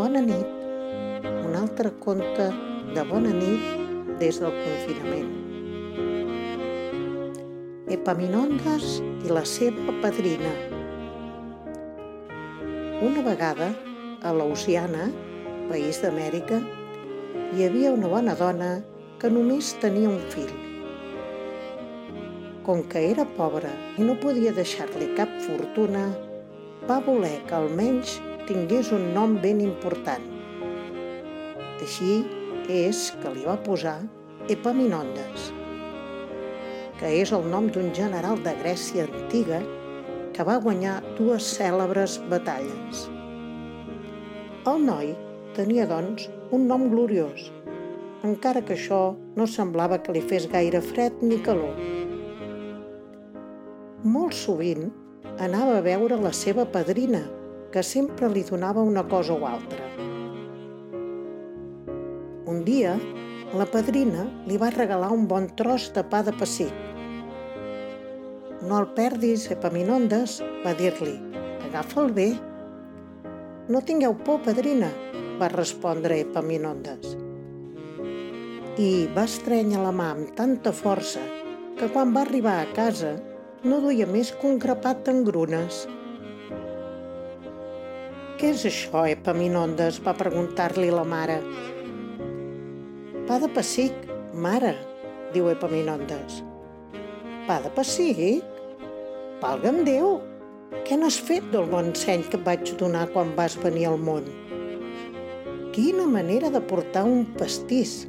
Bona nit. Un altre conte de bona nit des del confinament. Epaminondes i la seva padrina. Una vegada, a Louisiana, país d'Amèrica, hi havia una bona dona que només tenia un fill. Com que era pobra i no podia deixar-li cap fortuna, va voler que almenys tingués un nom ben important. Així és que li va posar Epaminondes, que és el nom d'un general de Grècia antiga que va guanyar dues cèlebres batalles. El noi tenia, doncs, un nom gloriós, encara que això no semblava que li fes gaire fred ni calor. Molt sovint anava a veure la seva padrina, que sempre li donava una cosa o altra. Un dia, la padrina li va regalar un bon tros de pa de pessic. No el perdis, Epaminondes, va dir-li. Agafa'l bé. No tingueu por, padrina, va respondre Epaminondes. I va estrènyer la mà amb tanta força que quan va arribar a casa no duia més que un grapat d'engrunes. Què és això, Epaminondes? va preguntar-li la mare. Pa de pessic, mare, diu Epaminondes. Pa de pessic? Valga'm Déu! Què n'has fet del bon seny que et vaig donar quan vas venir al món? Quina manera de portar un pastís!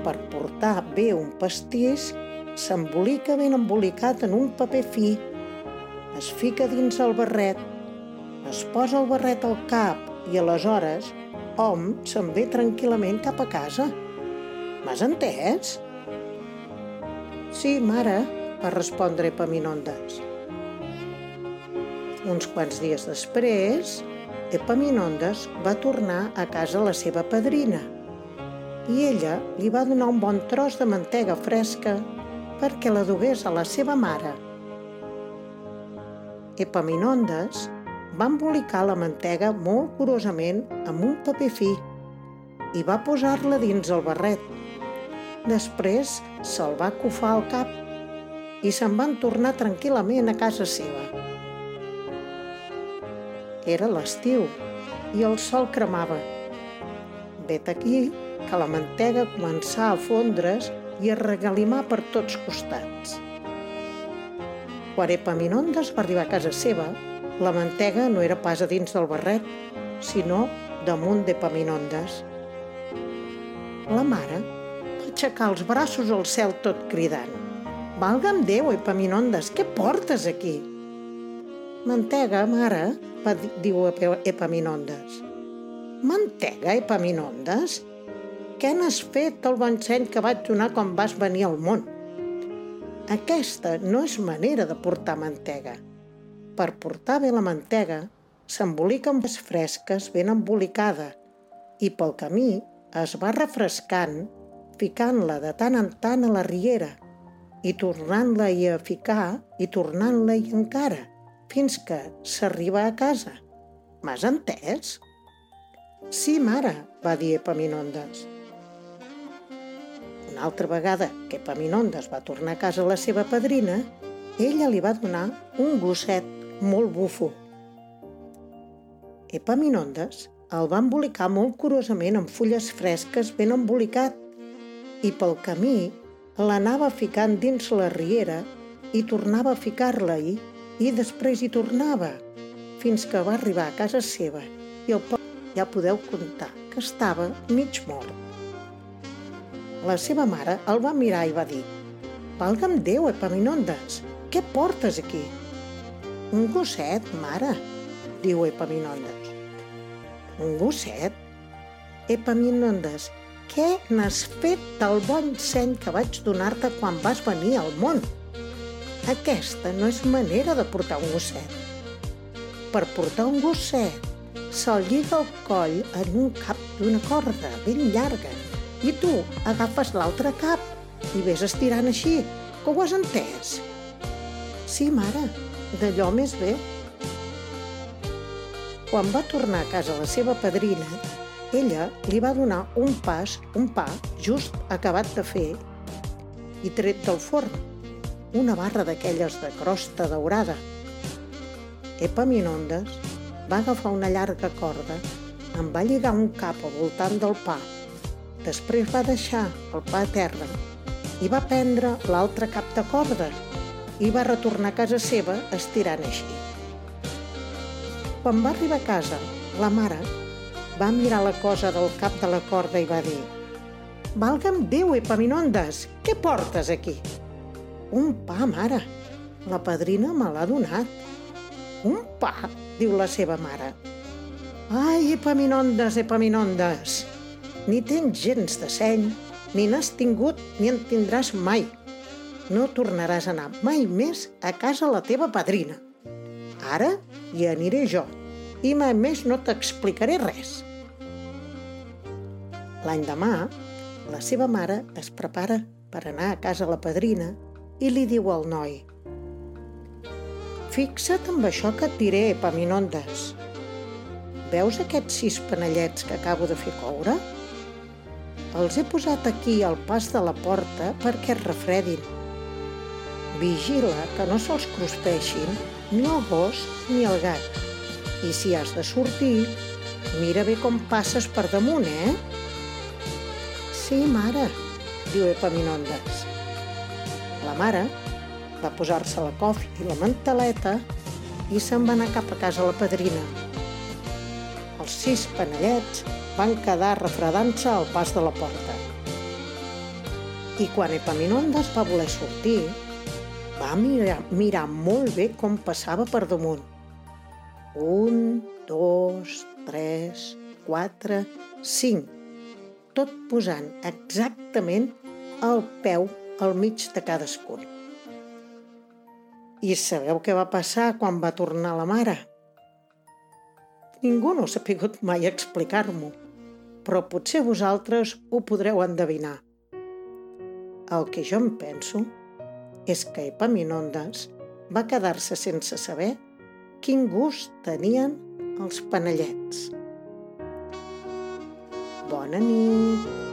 Per portar bé un pastís s'embolica ben embolicat en un paper fi, es fica dins el barret es posa el barret al cap i aleshores hom se'n ve tranquil·lament cap a casa. M'has entès? Sí, mare, va respondre Epaminondes. Uns quants dies després, Epaminondes va tornar a casa la seva padrina i ella li va donar un bon tros de mantega fresca perquè la dugués a la seva mare. Epaminondes va embolicar la mantega molt curosament amb un paper fi i va posar-la dins el barret. Després se'l va cofar al cap i se'n van tornar tranquil·lament a casa seva. Era l'estiu i el sol cremava. Vet aquí que la mantega començà a fondre's i a regalimar per tots costats. Quan Epaminondes va arribar a casa seva, la mantega no era pas a dins del barret, sinó damunt d'Epaminondes. La mare va aixecar els braços al cel tot cridant. Valga'm Déu, Epaminondes, què portes aquí? Mantega, mare, va dir Epaminondes. Mantega, Epaminondes? Què n'has fet el bon seny que vaig donar quan vas venir al món? Aquesta no és manera de portar mantega. Per portar bé la mantega, s'embolica amb les fresques ben embolicada i pel camí es va refrescant ficant-la de tant en tant a la riera i tornant-la-hi a ficar i tornant-la-hi encara fins que s'arriba a casa. M'has entès? Sí, mare, va dir Epaminondes. Una altra vegada que Epaminondes va tornar a casa la seva padrina, ella li va donar un gosset molt bufo. Epaminondes el va embolicar molt curosament amb fulles fresques ben embolicat i pel camí l'anava ficant dins la riera i tornava a ficar-la-hi i després hi tornava fins que va arribar a casa seva i el poble ja podeu comptar que estava mig mort. La seva mare el va mirar i va dir Valga'm Déu, Epaminondes, què portes aquí? Un gosset, mare, diu Epaminondes. Un gosset? Epaminondes, què n'has fet del bon seny que vaig donar-te quan vas venir al món? Aquesta no és manera de portar un gosset. Per portar un gosset se'l lliga el coll en un cap d'una corda ben llarga i tu agafes l'altre cap i vés estirant així, que ho has entès? Sí, mare, d'allò més bé. Quan va tornar a casa la seva padrina, ella li va donar un pas, un pa, just acabat de fer i tret del forn, una barra d'aquelles de crosta daurada. Epaminondes va agafar una llarga corda, en va lligar un cap al voltant del pa, després va deixar el pa a terra i va prendre l'altre cap de corda i va retornar a casa seva estirant així. Quan va arribar a casa, la mare va mirar la cosa del cap de la corda i va dir «Valga'm Déu, Epaminondes, què portes aquí?» «Un pa, mare. La padrina me l'ha donat». «Un pa?» diu la seva mare. «Ai, Epaminondes, Epaminondes, ni tens gens de seny, ni n'has tingut ni en tindràs mai. No tornaràs a anar mai més a casa la teva padrina. Ara hi aniré jo i mai més no t'explicaré res. L'any demà, la seva mare es prepara per anar a casa la padrina i li diu al noi Fixa't amb això que et diré, Epaminondes. Veus aquests sis panellets que acabo de fer coure? Els he posat aquí al pas de la porta perquè es refredin. Vigila que no se'ls cruspeixin ni el gos ni el gat. I si has de sortir, mira bé com passes per damunt, eh? Sí, mare, diu Epaminondes. La mare va posar-se la cof i la manteleta i se'n va anar cap a casa la padrina. Els sis panellets van quedar refredant-se al pas de la porta. I quan Epaminondes va voler sortir, va mirar, mirar molt bé com passava per damunt. Un, dos, tres, quatre, cinc, tot posant exactament el peu al mig de cadascun. I sabeu què va passar quan va tornar la mare? Ningú no s'ha pogut mai explicar-m'ho però potser vosaltres ho podreu endevinar. El que jo em penso és que Epaminondes va quedar-se sense saber quin gust tenien els panellets. Bona nit!